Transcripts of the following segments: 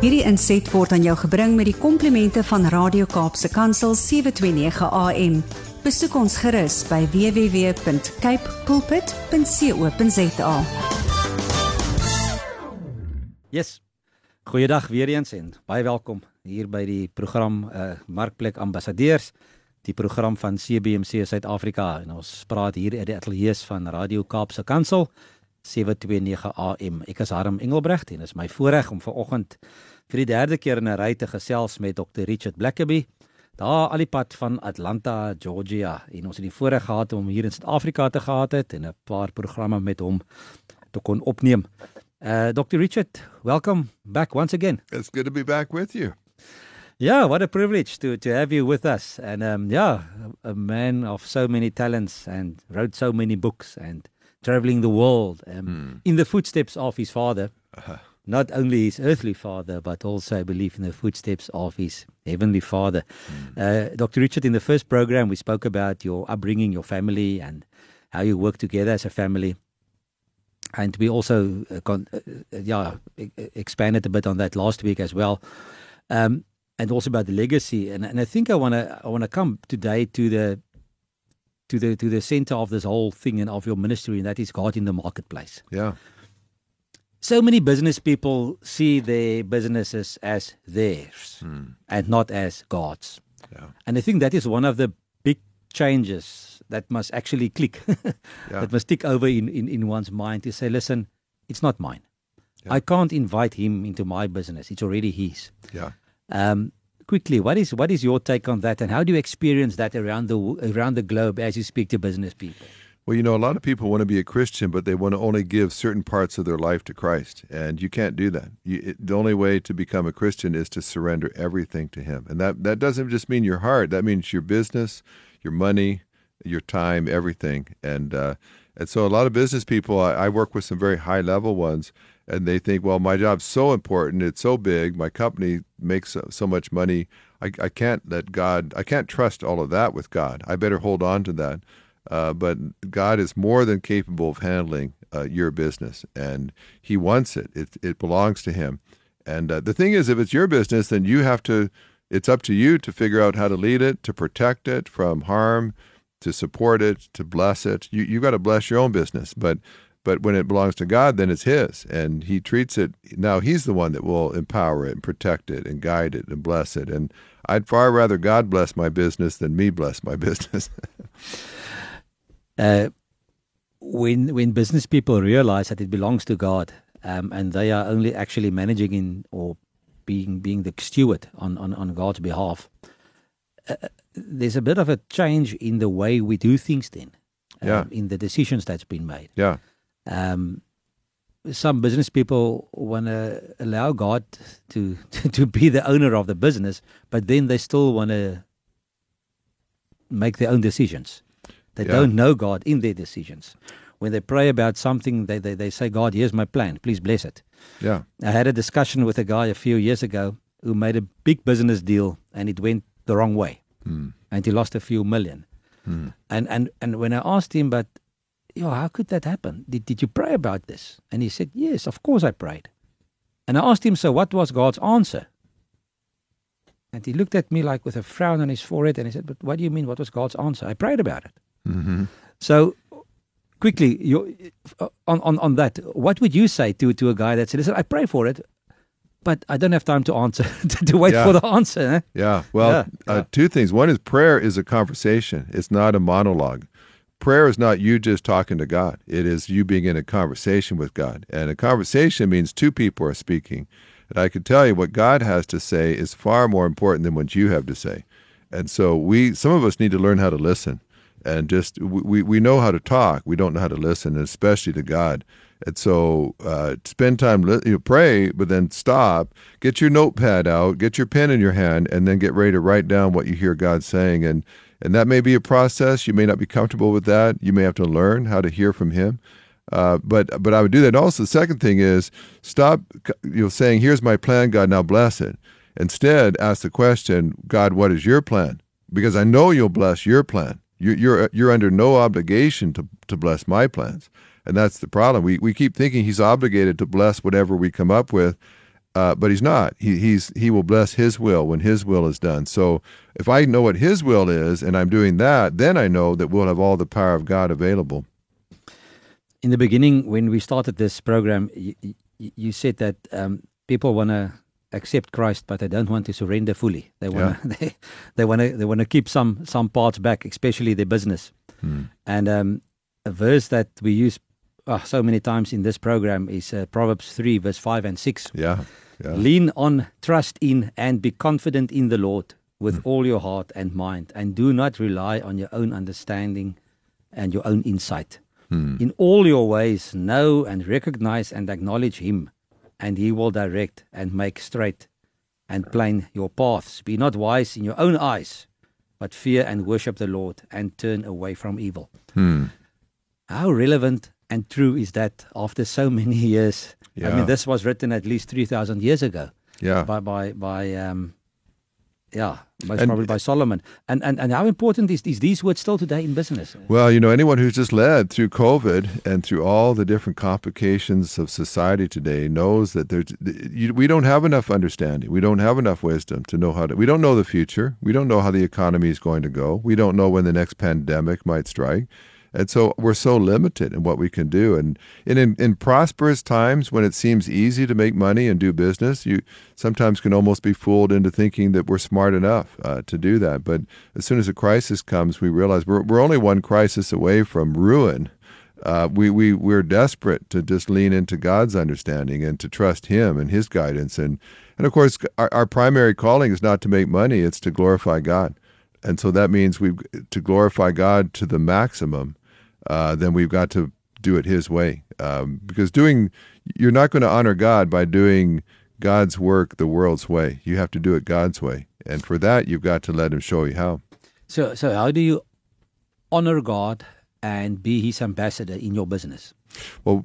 Hierdie inset word aan jou gebring met die komplimente van Radio Kaapse Kansel 729 AM. Besoek ons gerus by www.cape pulpit.co.za. Yes. Goeiedag weer eens en baie welkom hier by die program uh Markplek Ambassadeurs, die program van CBC Suid-Afrika en ons praat hier uit die ateljee van Radio Kaapse Kansel 729 AM. Ek is Harm Engelbrecht en dit is my voorreg om vanoggend vir die derde keer in 'n ry te gesels met Dr. Richard Blackaby. Daar al die pad van Atlanta, Georgia en ons het die voorreg gehad om hier in Suid-Afrika te gehad het en 'n paar programme met hom te kon opneem. Uh Dr. Richard, welcome back once again. It's good to be back with you. Yeah, what a privilege to to have you with us. And um yeah, a man of so many talents and wrote so many books and traveling the world um, mm. in the footsteps of his father. Uh-huh. Not only his earthly father, but also, I believe, in the footsteps of his heavenly father. Mm. Uh, Dr. Richard, in the first program, we spoke about your upbringing, your family, and how you work together as a family. And we also uh, con- uh, uh yeah, expanded a bit on that last week as well. Um, and also about the legacy. And, and I think I want to I want to come today to the to the to the center of this whole thing and of your ministry, and that is God in the marketplace. Yeah. So many business people see their businesses as theirs hmm. and not as God's. Yeah. And I think that is one of the big changes that must actually click, yeah. that must tick over in, in, in one's mind to say, listen, it's not mine. Yeah. I can't invite him into my business. It's already his. Yeah. Um, quickly, what is what is your take on that, and how do you experience that around the around the globe as you speak to business people? Well, you know, a lot of people want to be a Christian, but they want to only give certain parts of their life to Christ, and you can't do that. You, it, the only way to become a Christian is to surrender everything to Him, and that that doesn't just mean your heart. That means your business, your money, your time, everything, and uh, and so a lot of business people. I, I work with some very high level ones and they think, well, my job's so important, it's so big, my company makes so, so much money, I, I, can't let God, I can't trust all of that with God. I better hold on to that. Uh, but God is more than capable of handling uh, your business, and He wants it. It, it belongs to Him. And uh, the thing is, if it's your business, then you have to. It's up to you to figure out how to lead it, to protect it from harm, to support it, to bless it. You you got to bless your own business, but but when it belongs to God, then it's His, and He treats it. Now He's the one that will empower it and protect it and guide it and bless it. And I'd far rather God bless my business than me bless my business. Uh, when when business people realize that it belongs to God, um, and they are only actually managing in or being being the steward on on, on God's behalf, uh, there's a bit of a change in the way we do things. Then, um, yeah. in the decisions that's been made. Yeah um, some business people want to allow God to, to, to be the owner of the business, but then they still want to make their own decisions. They yeah. don't know God in their decisions. When they pray about something, they, they, they say, God, here's my plan. Please bless it. Yeah. I had a discussion with a guy a few years ago who made a big business deal and it went the wrong way. Mm. And he lost a few million. Mm. And, and, and when I asked him, but yo, how could that happen? Did, did you pray about this? And he said, yes, of course I prayed. And I asked him, so what was God's answer? And he looked at me like with a frown on his forehead and he said, but what do you mean? What was God's answer? I prayed about it. Mm-hmm. So quickly, you, on, on, on that, what would you say to, to a guy that said, listen, I pray for it, but I don't have time to answer to, to wait yeah. for the answer. Eh? Yeah. Well, yeah, uh, yeah. two things. One is prayer is a conversation. It's not a monologue prayer is not you just talking to God. It is you being in a conversation with God. And a conversation means two people are speaking. And I can tell you what God has to say is far more important than what you have to say. And so we some of us need to learn how to listen. And just we, we know how to talk, we don't know how to listen, especially to God. And so uh, spend time, you know, pray, but then stop, get your notepad out, get your pen in your hand, and then get ready to write down what you hear God saying. And and that may be a process. You may not be comfortable with that. You may have to learn how to hear from Him. Uh, but but I would do that. And also, the second thing is stop you know saying, "Here's my plan, God. Now bless it." Instead, ask the question, "God, what is your plan?" Because I know you'll bless your plan. You're you're, you're under no obligation to to bless my plans, and that's the problem. We we keep thinking He's obligated to bless whatever we come up with, uh, but he's not. He he's he will bless his will when his will is done. So if I know what his will is and I'm doing that, then I know that we'll have all the power of God available. In the beginning, when we started this program, you, you said that um, people want to accept Christ, but they don't want to surrender fully. They want to yeah. they, they want to they want to keep some some parts back, especially their business. Hmm. And um, a verse that we use oh, so many times in this program is uh, Proverbs 3, verse 5 and 6. Yeah, yeah. Lean on, trust in, and be confident in the Lord with mm. all your heart and mind, and do not rely on your own understanding and your own insight. Mm. In all your ways, know and recognize and acknowledge Him, and He will direct and make straight and plain your paths. Be not wise in your own eyes, but fear and worship the Lord and turn away from evil. Mm. How relevant and true is that after so many years. Yeah. I mean, this was written at least three thousand years ago. Yeah. By by by um, yeah, most and, probably by Solomon. And, and and how important is, is these words still today in business? Well, you know, anyone who's just led through COVID and through all the different complications of society today knows that there's you, we don't have enough understanding. We don't have enough wisdom to know how to. We don't know the future. We don't know how the economy is going to go. We don't know when the next pandemic might strike. And so we're so limited in what we can do. And in, in, in, prosperous times, when it seems easy to make money and do business, you sometimes can almost be fooled into thinking that we're smart enough uh, to do that. But as soon as a crisis comes, we realize we're, we're only one crisis away from ruin. Uh, we, we, we're desperate to just lean into God's understanding and to trust Him and His guidance. And, and of course, our, our primary calling is not to make money, it's to glorify God. And so that means we to glorify God to the maximum uh, then we've got to do it His way. Um, because doing, you're not going to honor God by doing God's work the world's way. You have to do it God's way, and for that, you've got to let Him show you how. So, so how do you honor God and be His ambassador in your business? Well,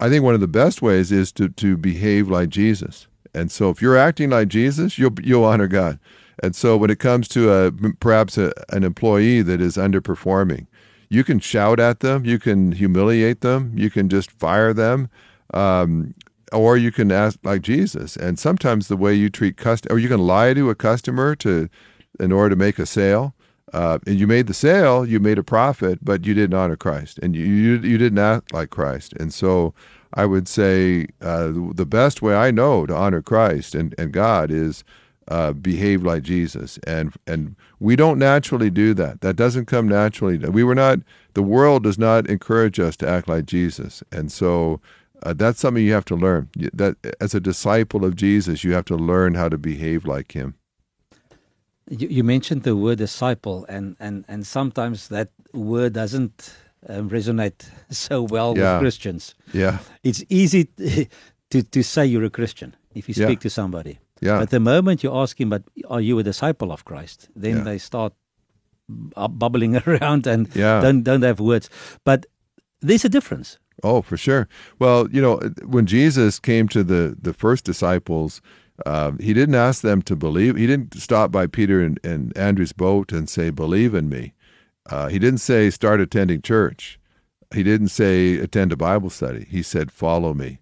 I think one of the best ways is to to behave like Jesus. And so, if you're acting like Jesus, you'll you'll honor God. And so, when it comes to a perhaps a, an employee that is underperforming, you can shout at them, you can humiliate them, you can just fire them, um, or you can ask like Jesus. And sometimes the way you treat cust, or you can lie to a customer to, in order to make a sale. Uh, and you made the sale, you made a profit, but you didn't honor Christ, and you you, you didn't act like Christ. And so, I would say uh, the best way I know to honor Christ and, and God is uh, behave like Jesus, and and we don't naturally do that. That doesn't come naturally. We were not. The world does not encourage us to act like Jesus, and so uh, that's something you have to learn. That as a disciple of Jesus, you have to learn how to behave like Him. You, you mentioned the word disciple, and and and sometimes that word doesn't um, resonate so well yeah. with Christians. Yeah, it's easy to to say you're a Christian if you speak yeah. to somebody. Yeah. But the moment you ask him, but are you a disciple of Christ? Then yeah. they start bubbling around and yeah. don't don't have words. But there's a difference. Oh, for sure. Well, you know, when Jesus came to the the first disciples, uh, he didn't ask them to believe. He didn't stop by Peter and, and Andrew's boat and say, "Believe in me." Uh, he didn't say, "Start attending church." He didn't say, "Attend a Bible study." He said, "Follow me."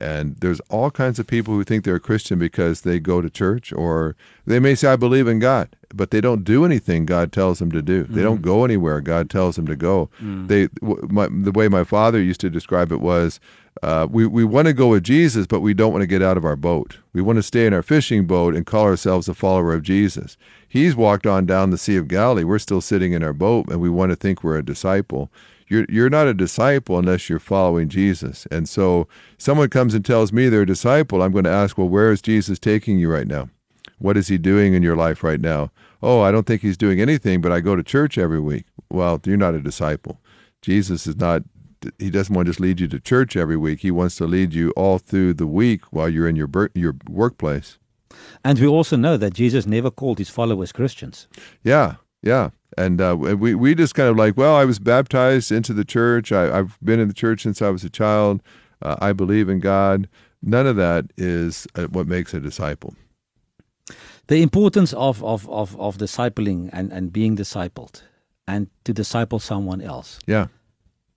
And there's all kinds of people who think they're a Christian because they go to church or they may say, I believe in God, but they don't do anything God tells them to do. Mm. They don't mm. go anywhere God tells them to go. Mm. They, my, the way my father used to describe it was, uh, we, we want to go with Jesus, but we don't want to get out of our boat. We want to stay in our fishing boat and call ourselves a follower of Jesus. He's walked on down the Sea of Galilee. We're still sitting in our boat, and we want to think we're a disciple you're you're not a disciple unless you're following Jesus. And so someone comes and tells me they're a disciple, I'm going to ask, well, where is Jesus taking you right now? What is he doing in your life right now? Oh, I don't think he's doing anything, but I go to church every week. Well, you're not a disciple. Jesus is not he doesn't want to just lead you to church every week. He wants to lead you all through the week while you're in your your workplace. And we also know that Jesus never called his followers Christians. Yeah, yeah and uh, we we just kind of like, well, I was baptized into the church. I, have been in the church since I was a child. Uh, I believe in God. None of that is uh, what makes a disciple. The importance of of of, of discipling and, and being discipled, and to disciple someone else. Yeah.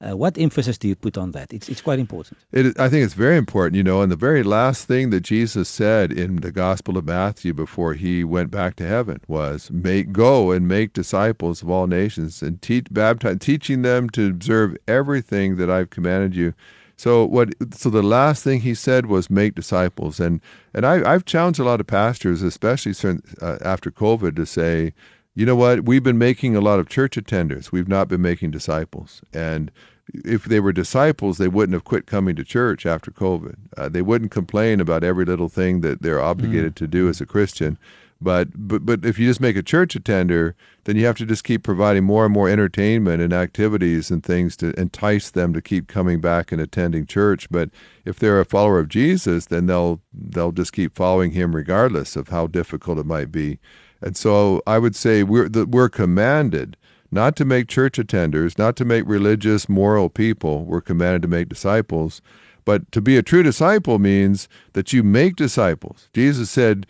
Uh, what emphasis do you put on that? It's, it's quite important. It, I think it's very important, you know. And the very last thing that Jesus said in the Gospel of Matthew before he went back to heaven was, "Make go and make disciples of all nations, and teach baptize, teaching them to observe everything that I've commanded you." So what? So the last thing he said was make disciples, and and I, I've challenged a lot of pastors, especially uh, after COVID, to say, you know what? We've been making a lot of church attenders. We've not been making disciples, and if they were disciples, they wouldn't have quit coming to church after COVID. Uh, they wouldn't complain about every little thing that they're obligated mm. to do as a Christian. But, but but if you just make a church attender, then you have to just keep providing more and more entertainment and activities and things to entice them to keep coming back and attending church. But if they're a follower of Jesus, then they'll they'll just keep following him regardless of how difficult it might be. And so I would say we're we're commanded not to make church attenders, not to make religious, moral people. We're commanded to make disciples. But to be a true disciple means that you make disciples. Jesus said,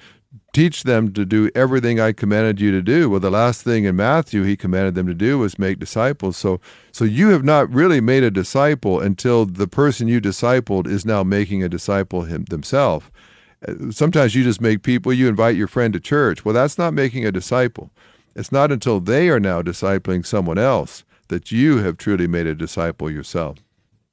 Teach them to do everything I commanded you to do. Well, the last thing in Matthew he commanded them to do was make disciples. So, so you have not really made a disciple until the person you discipled is now making a disciple him, themselves. Sometimes you just make people, you invite your friend to church. Well, that's not making a disciple. It's not until they are now discipling someone else that you have truly made a disciple yourself.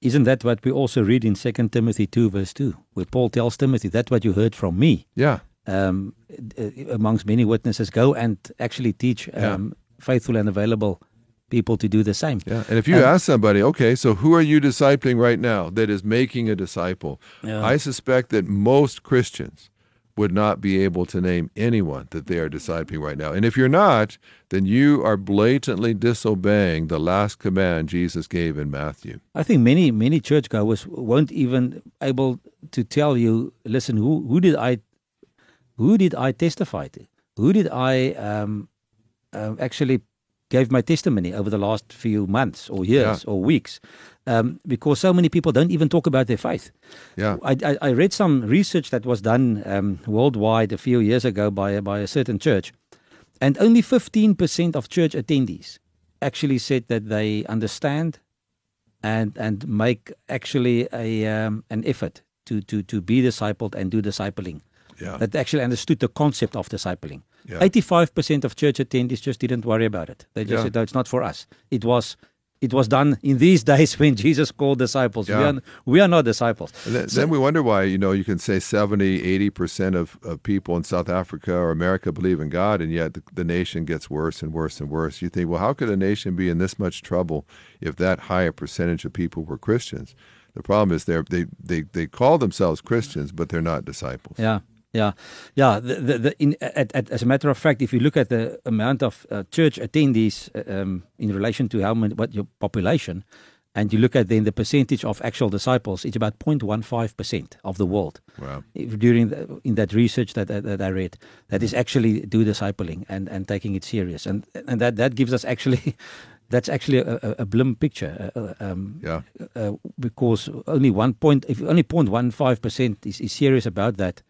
Isn't that what we also read in 2 Timothy 2, verse 2, where Paul tells Timothy, That's what you heard from me. Yeah. Um, uh, amongst many witnesses, go and actually teach um, yeah. faithful and available people to do the same. Yeah. And if you um, ask somebody, okay, so who are you discipling right now that is making a disciple? Yeah. I suspect that most Christians would not be able to name anyone that they are discipling right now. And if you're not, then you are blatantly disobeying the last command Jesus gave in Matthew. I think many many churchgoers won't even able to tell you, listen, who who did I who did I testify to? Who did I um, uh, actually gave my testimony over the last few months or years yeah. or weeks? um, because so many people don't even talk about their faith. Yeah, I, I, I read some research that was done um, worldwide a few years ago by by a certain church, and only fifteen percent of church attendees actually said that they understand and and make actually a um, an effort to to to be discipled and do discipling. Yeah. That actually understood the concept of discipling. Eighty-five percent of church attendees just didn't worry about it. They just yeah. said, "No, it's not for us." It was it was done in these days when Jesus called disciples. Yeah. We, are, we are not disciples. Then, so, then, we wonder why, you know, you can say 70, 80% of, of people in South Africa or America believe in God, and yet the, the, nation gets worse and worse and worse. You think, well, how could a nation be in this much trouble if that high a percentage of people were Christians? The problem is they they, they call themselves Christians, but they're not disciples. Yeah. Yeah, yeah. The, the, the, in, at, at, as a matter of fact, if you look at the amount of uh, church attendees uh, um, in relation to how many, what your population, and you look at then the percentage of actual disciples, it's about 0.15 percent of the world. Wow. During the, in that research that, that, that I read, that is actually do discipling and, and taking it serious, and and that that gives us actually. That's actually a, a, a blim picture. Uh, uh um, yeah. Uh, because only one point, if only 0.15 percent is, is serious about that,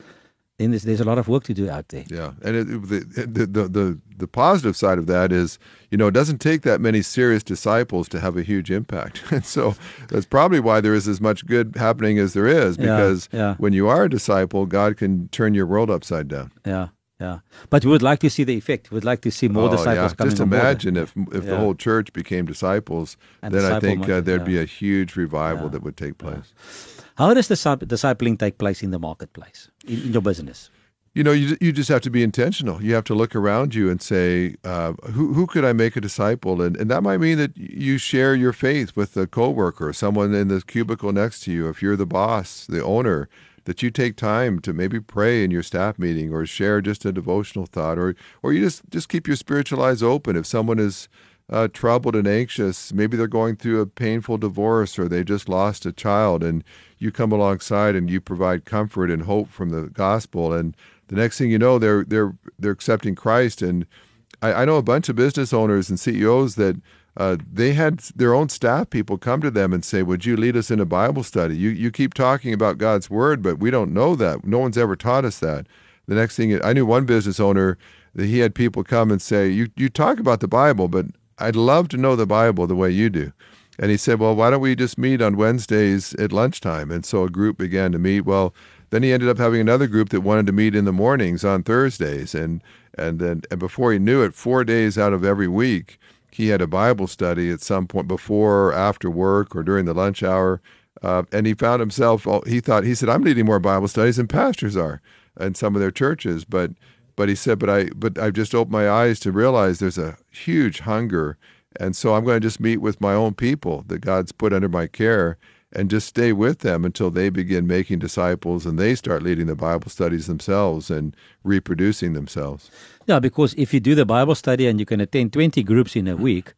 then there's, there's a lot of work to do out there. Yeah, and it, the, the, the the the positive side of that is, you know, it doesn't take that many serious disciples to have a huge impact, and so that's probably why there is as much good happening as there is, because yeah, yeah. when you are a disciple, God can turn your world upside down. Yeah. Yeah, but we would like to see the effect. We'd like to see more oh, disciples yeah. coming. Just imagine if if the whole church became disciples, and then I think uh, there'd be a huge revival that would take place. How does the discipling take place in the marketplace, in, in your business? You know, you, you just have to be intentional. You have to look around you and say, uh, who, who could I make a disciple? And, and that might mean that you share your faith with a coworker, someone in the cubicle next to you. If you're the boss, the owner, that you take time to maybe pray in your staff meeting or share just a devotional thought or, or you just, just keep your spiritual eyes open. If someone is uh, troubled and anxious. Maybe they're going through a painful divorce or they just lost a child, and you come alongside and you provide comfort and hope from the gospel. And the next thing you know, they're they're they're accepting Christ. And I, I know a bunch of business owners and CEOs that. Uh, they had their own staff people come to them and say, "Would you lead us in a Bible study? You you keep talking about God's word, but we don't know that. No one's ever taught us that." The next thing I knew, one business owner that he had people come and say, "You you talk about the Bible, but I'd love to know the Bible the way you do. And he said, Well, why don't we just meet on Wednesdays at lunchtime? And so a group began to meet. Well, then he ended up having another group that wanted to meet in the mornings on Thursdays. And, and then and before he knew it, four days out of every week, he had a Bible study at some point before or after work or during the lunch hour. Uh, and he found himself, he thought, he said, I'm needing more Bible studies than pastors are in some of their churches. But, but he said, but I, but I've just opened my eyes to realize there's a huge hunger and so I'm going to just meet with my own people that God's put under my care and just stay with them until they begin making disciples and they start leading the Bible studies themselves and reproducing themselves. Yeah, because if you do the Bible study and you can attend 20 groups in a week,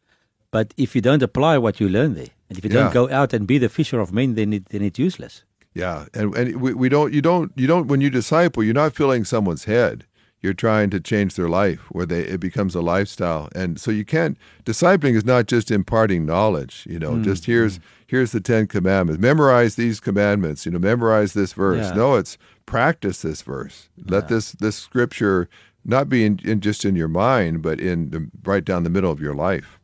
but if you don't apply what you learn there, and if you don't go out and be the fisher of men, then it, then it's useless. Yeah, and and we, we don't you don't you don't when you disciple, you're not filling someone's head you're trying to change their life where they it becomes a lifestyle and so you can't discipling is not just imparting knowledge you know mm, just here's mm. Here's the 10 commandments. Memorize these commandments you know memorize this verse. Yeah. no it's practice this verse. Let yeah. this this scripture not be in, in, just in your mind but in the, right down the middle of your life.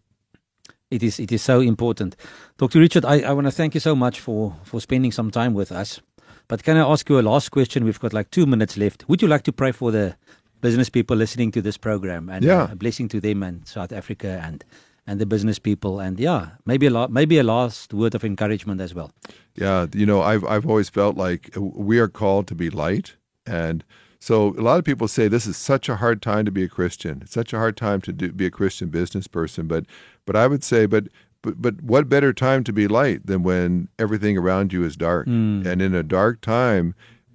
It is it is so important. Dr richard i, I want to thank you so much for for spending some time with us but can i ask you a last question? We've got like two minutes left. Would you like to pray for the business people listening to this program and yeah. uh, a blessing to them and South Africa and and the business people and yeah maybe a lot maybe a last word of encouragement as well. Yeah you know i've i've always felt like we are called to be light and so a lot of people say this is such a hard time to be a christian. It's such a hard time to do, be a christian business person but but i would say but but, but what better time to be light than when everything around you is dark? Mm. and in a dark time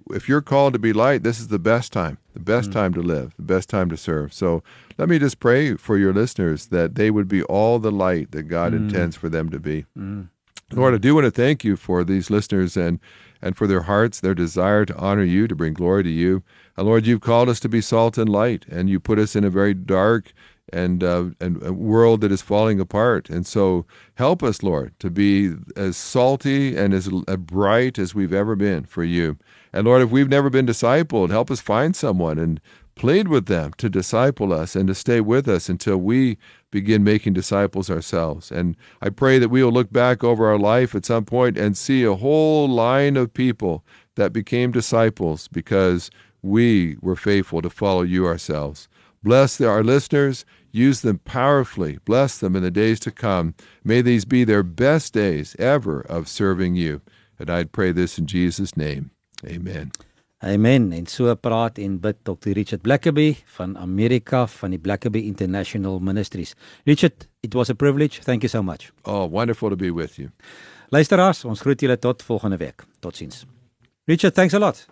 if you're called to be light, this is the best time, the best mm. time to live, the best time to serve. So let me just pray for your listeners that they would be all the light that God mm. intends for them to be. Mm. Lord, I do want to thank you for these listeners and and for their hearts, their desire to honor you, to bring glory to you. And Lord, you've called us to be salt and light, and you put us in a very dark and uh, and a world that is falling apart. And so, help us, Lord, to be as salty and as bright as we've ever been for you. And Lord, if we've never been discipled, help us find someone and plead with them to disciple us and to stay with us until we begin making disciples ourselves. And I pray that we will look back over our life at some point and see a whole line of people that became disciples because we were faithful to follow you ourselves. Bless our listeners. Use them powerfully. Bless them in the days to come. May these be their best days ever of serving you. And I'd pray this in Jesus' name. Amen. Amen. En so praat en bid Dr. Richard Blackaby van Amerika van die Blackaby International Ministries. Richard, it was a privilege. Thank you so much. Oh, wonderful to be with you. Luisteraars, ons groet julle tot volgende week. Totsiens. Richard, thanks a lot.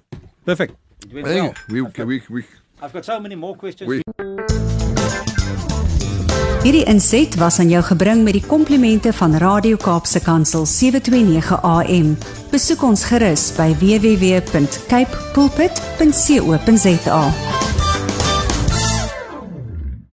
Perfect. Thank well. we, we, we, I've got so many more questions. We, Hierdie inset was aan jou gebring met die komplimente van Radio Kaapse Kansel 729 AM. Besoek ons gerus by www.cape pulpit.co.za.